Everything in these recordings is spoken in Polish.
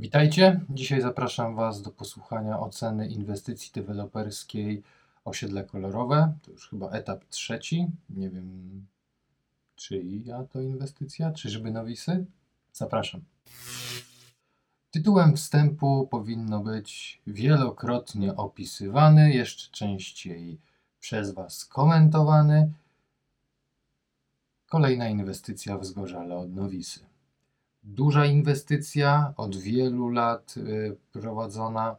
Witajcie. Dzisiaj zapraszam Was do posłuchania oceny inwestycji deweloperskiej osiedle kolorowe. To już chyba etap trzeci. Nie wiem, czyja to inwestycja, czyżby nowisy? Zapraszam. Tytułem wstępu powinno być wielokrotnie opisywany, jeszcze częściej przez Was komentowany. Kolejna inwestycja w Zgorzale od Nowisy. Duża inwestycja, od wielu lat y, prowadzona.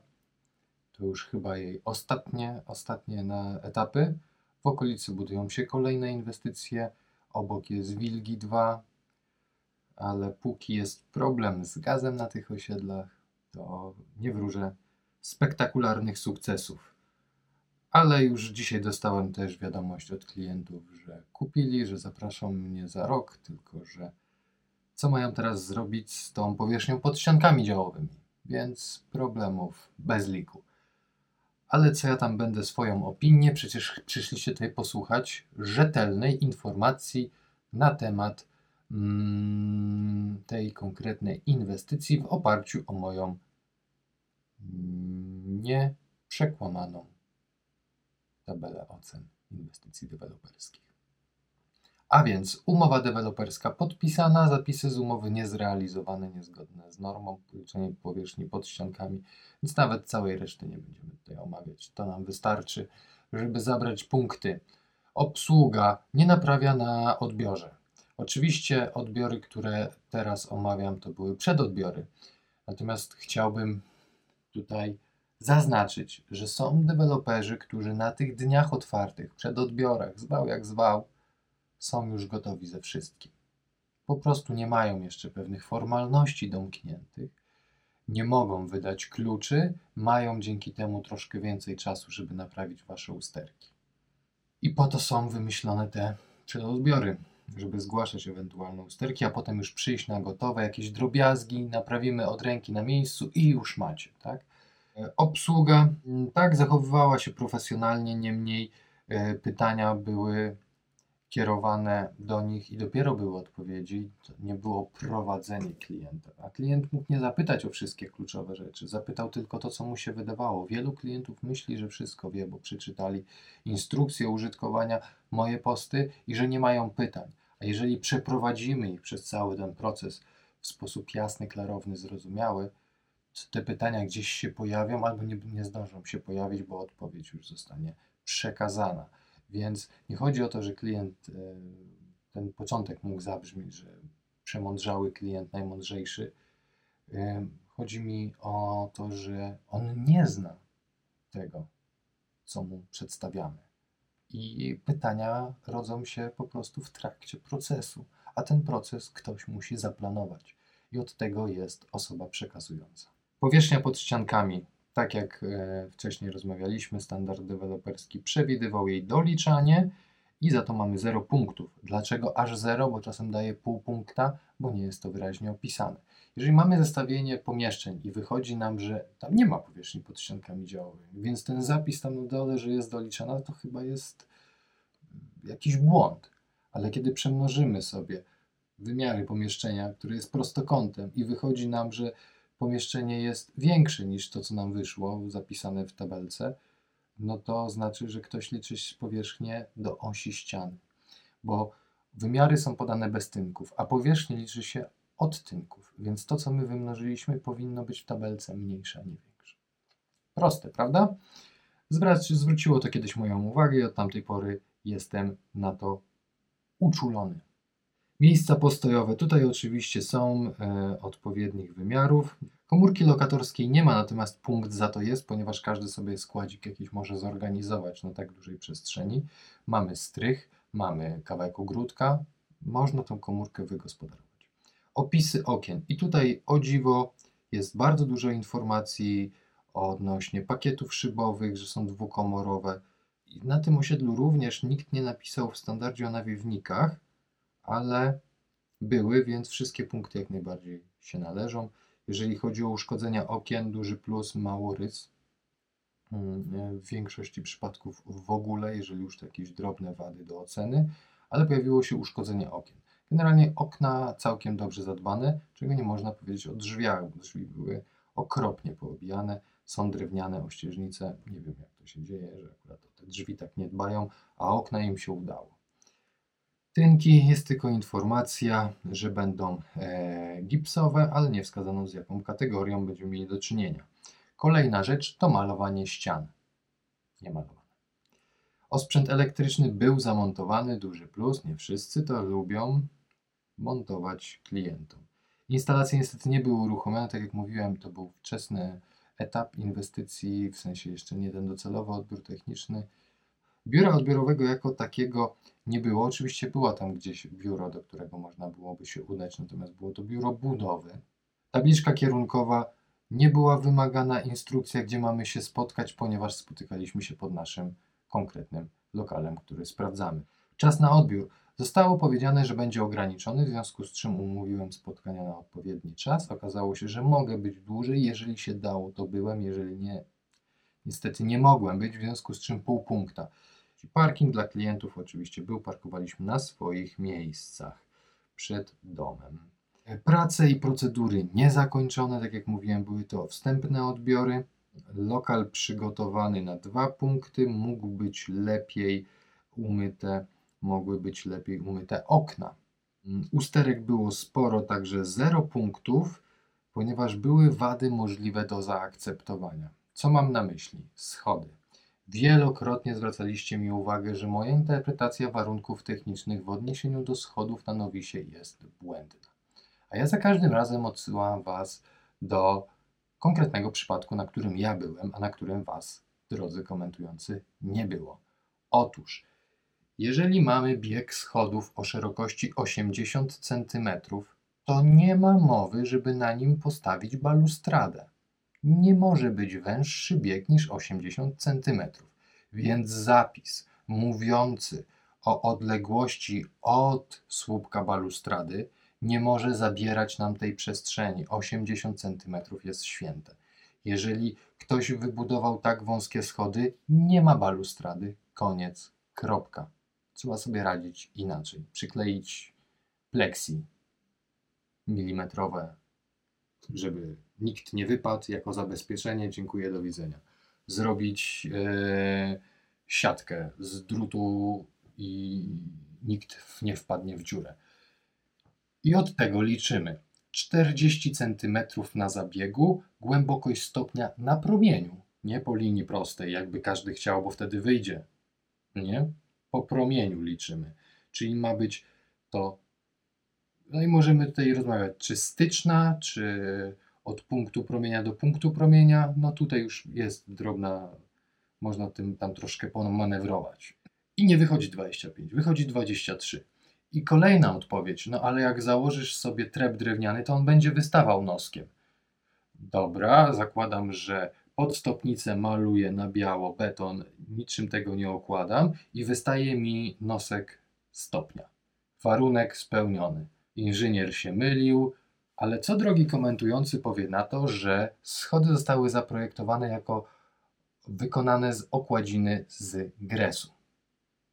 To już chyba jej ostatnie, ostatnie na etapy. W okolicy budują się kolejne inwestycje. Obok jest Wilgi 2, ale póki jest problem z gazem na tych osiedlach, to nie wróżę spektakularnych sukcesów. Ale już dzisiaj dostałem też wiadomość od klientów, że kupili, że zapraszą mnie za rok, tylko że co mają teraz zrobić z tą powierzchnią pod ściankami działowymi, więc problemów bez liku. Ale co ja tam będę swoją opinię, przecież przyszliście tutaj posłuchać rzetelnej informacji na temat mm, tej konkretnej inwestycji w oparciu o moją nieprzekłamaną tabelę ocen inwestycji deweloperskich. A więc umowa deweloperska podpisana, zapisy z umowy niezrealizowane, niezgodne z normą, policzenie powierzchni pod ściankami, więc nawet całej reszty nie będziemy tutaj omawiać. To nam wystarczy, żeby zabrać punkty. Obsługa nie naprawia na odbiorze. Oczywiście odbiory, które teraz omawiam, to były przedodbiory. Natomiast chciałbym tutaj zaznaczyć, że są deweloperzy, którzy na tych dniach otwartych, przedodbiorach, zwał jak zwał, są już gotowi ze wszystkim. Po prostu nie mają jeszcze pewnych formalności domkniętych, nie mogą wydać kluczy, mają dzięki temu troszkę więcej czasu, żeby naprawić wasze usterki. I po to są wymyślone te przedodbiory, żeby zgłaszać ewentualne usterki, a potem już przyjść na gotowe, jakieś drobiazgi, naprawimy od ręki na miejscu i już macie, tak? E, obsługa, mm, tak, zachowywała się profesjonalnie, niemniej e, pytania były kierowane do nich i dopiero były odpowiedzi, nie było prowadzenie klienta. A klient mógł nie zapytać o wszystkie kluczowe rzeczy, zapytał tylko to, co mu się wydawało. Wielu klientów myśli, że wszystko wie, bo przeczytali instrukcję użytkowania, moje posty i że nie mają pytań. A jeżeli przeprowadzimy ich przez cały ten proces w sposób jasny, klarowny, zrozumiały, to te pytania gdzieś się pojawią albo nie, nie zdążą się pojawić, bo odpowiedź już zostanie przekazana. Więc nie chodzi o to, że klient, e, ten początek mógł zabrzmieć, że przemądrzały klient, najmądrzejszy. E, chodzi mi o to, że on nie zna tego, co mu przedstawiamy. I pytania rodzą się po prostu w trakcie procesu, a ten proces ktoś musi zaplanować. I od tego jest osoba przekazująca. Powierzchnia pod ściankami tak jak e, wcześniej rozmawialiśmy, standard deweloperski przewidywał jej doliczanie i za to mamy 0 punktów. Dlaczego aż 0? Bo czasem daje pół punkta, bo nie jest to wyraźnie opisane. Jeżeli mamy zestawienie pomieszczeń i wychodzi nam, że tam nie ma powierzchni pod ściankami działowymi, więc ten zapis tam na dole, że jest doliczana, to chyba jest jakiś błąd. Ale kiedy przemnożymy sobie wymiary pomieszczenia, które jest prostokątem i wychodzi nam, że pomieszczenie jest większe niż to, co nam wyszło, zapisane w tabelce, no to znaczy, że ktoś liczy powierzchnię do osi ściany, bo wymiary są podane bez tynków, a powierzchnia liczy się od tynków, więc to, co my wymnożyliśmy, powinno być w tabelce mniejsze, a nie większe. Proste, prawda? Zwróciło to kiedyś moją uwagę i od tamtej pory jestem na to uczulony. Miejsca postojowe tutaj oczywiście są e, odpowiednich wymiarów. Komórki lokatorskiej nie ma, natomiast punkt za to jest, ponieważ każdy sobie składzik jakiś może zorganizować na tak dużej przestrzeni. Mamy strych, mamy kawałek ogródka, można tą komórkę wygospodarować. Opisy okien. I tutaj o dziwo jest bardzo dużo informacji odnośnie pakietów szybowych, że są dwukomorowe. I na tym osiedlu również nikt nie napisał w standardzie o nawiewnikach, ale były, więc wszystkie punkty jak najbardziej się należą. Jeżeli chodzi o uszkodzenia okien, duży plus, mało rys. Mm, w większości przypadków w ogóle, jeżeli już to jakieś drobne wady do oceny, ale pojawiło się uszkodzenie okien. Generalnie okna całkiem dobrze zadbane, czego nie można powiedzieć o drzwiach, bo drzwi były okropnie poobijane, są drewniane ościeżnice. Nie wiem jak to się dzieje, że akurat o te drzwi tak nie dbają, a okna im się udało. Tynki jest tylko informacja, że będą e, gipsowe, ale nie wskazano z jaką kategorią będziemy mieli do czynienia. Kolejna rzecz to malowanie ścian. Nie malowane. Osprzęt elektryczny był zamontowany, duży plus, nie wszyscy to lubią montować klientom. Instalacje niestety nie były uruchomione, tak jak mówiłem, to był wczesny etap inwestycji, w sensie jeszcze nie ten docelowy odbiór techniczny. Biura odbiorowego jako takiego nie było. Oczywiście było tam gdzieś biuro, do którego można byłoby się udać, natomiast było to biuro budowy. Tabliczka kierunkowa nie była wymagana instrukcja, gdzie mamy się spotkać, ponieważ spotykaliśmy się pod naszym konkretnym lokalem, który sprawdzamy. Czas na odbiór. Zostało powiedziane, że będzie ograniczony, w związku z czym umówiłem spotkania na odpowiedni czas. Okazało się, że mogę być dłużej. Jeżeli się dało, to byłem, jeżeli nie, niestety nie mogłem być, w związku z czym pół punkta. Parking dla klientów oczywiście był, parkowaliśmy na swoich miejscach przed domem. Prace i procedury niezakończone, tak jak mówiłem, były to wstępne odbiory. Lokal przygotowany na dwa punkty, mógł być lepiej umyte, mogły być lepiej umyte okna. Usterek było sporo, także 0 punktów, ponieważ były wady możliwe do zaakceptowania. Co mam na myśli? Schody. Wielokrotnie zwracaliście mi uwagę, że moja interpretacja warunków technicznych w odniesieniu do schodów na nowisie jest błędna. A ja za każdym razem odsyłam Was do konkretnego przypadku, na którym ja byłem, a na którym Was, drodzy komentujący, nie było. Otóż, jeżeli mamy bieg schodów o szerokości 80 cm, to nie ma mowy, żeby na nim postawić balustradę nie może być węższy bieg niż 80 cm, więc zapis mówiący o odległości od słupka balustrady nie może zabierać nam tej przestrzeni. 80 cm jest święte. Jeżeli ktoś wybudował tak wąskie schody, nie ma balustrady. Koniec. Kropka. Trzeba sobie radzić inaczej. Przykleić plexi milimetrowe, żeby nikt nie wypadł jako zabezpieczenie, dziękuję, do widzenia. Zrobić e, siatkę z drutu i nikt nie wpadnie w dziurę. I od tego liczymy 40 cm na zabiegu, głębokość stopnia na promieniu, nie po linii prostej, jakby każdy chciał, bo wtedy wyjdzie. Nie? Po promieniu liczymy. Czyli ma być to. No i możemy tutaj rozmawiać, czy styczna, czy od punktu promienia do punktu promienia, no tutaj już jest drobna, można tym tam troszkę pomanewrować. I nie wychodzi 25, wychodzi 23. I kolejna odpowiedź, no ale jak założysz sobie trep drewniany, to on będzie wystawał noskiem. Dobra, zakładam, że pod stopnicę maluję na biało beton, niczym tego nie okładam i wystaje mi nosek stopnia. Warunek spełniony. Inżynier się mylił, ale co drogi komentujący powie na to, że schody zostały zaprojektowane jako wykonane z okładziny z gresu,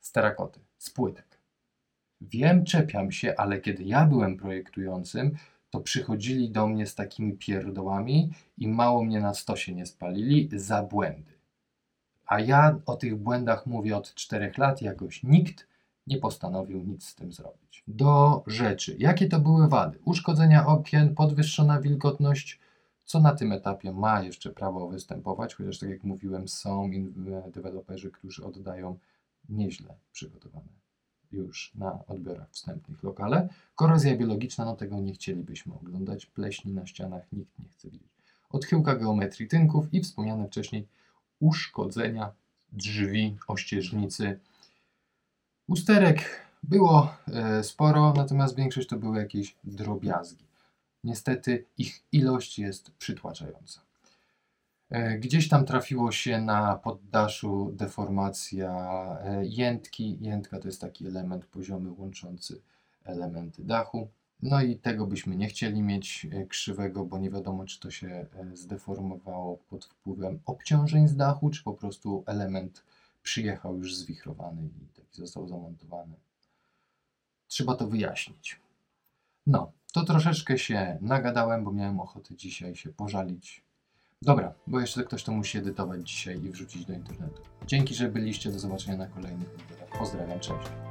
z terakoty, z płytek. Wiem, czepiam się, ale kiedy ja byłem projektującym, to przychodzili do mnie z takimi pierdołami i mało mnie na stosie nie spalili za błędy. A ja o tych błędach mówię od czterech lat, jakoś nikt nie postanowił nic z tym zrobić. Do rzeczy. Jakie to były wady? Uszkodzenia okien, podwyższona wilgotność, co na tym etapie ma jeszcze prawo występować, chociaż tak jak mówiłem, są deweloperzy, którzy oddają nieźle przygotowane już na odbiorach wstępnych lokale. Korozja biologiczna, no tego nie chcielibyśmy oglądać. Pleśni na ścianach nikt nie chce widzieć. Odchyłka geometrii tynków i wspomniane wcześniej uszkodzenia drzwi, ościeżnicy, Usterek było e, sporo, natomiast większość to były jakieś drobiazgi. Niestety ich ilość jest przytłaczająca. E, gdzieś tam trafiło się na poddaszu deformacja e, jętki. Jętka to jest taki element poziomy łączący elementy dachu. No i tego byśmy nie chcieli mieć krzywego, bo nie wiadomo, czy to się zdeformowało pod wpływem obciążeń z dachu, czy po prostu element przyjechał już zwichrowany i taki został zamontowany. Trzeba to wyjaśnić. No, to troszeczkę się nagadałem, bo miałem ochotę dzisiaj się pożalić. Dobra, bo jeszcze ktoś to musi edytować dzisiaj i wrzucić do internetu. Dzięki, że byliście. Do zobaczenia na kolejnych videach. Pozdrawiam, cześć.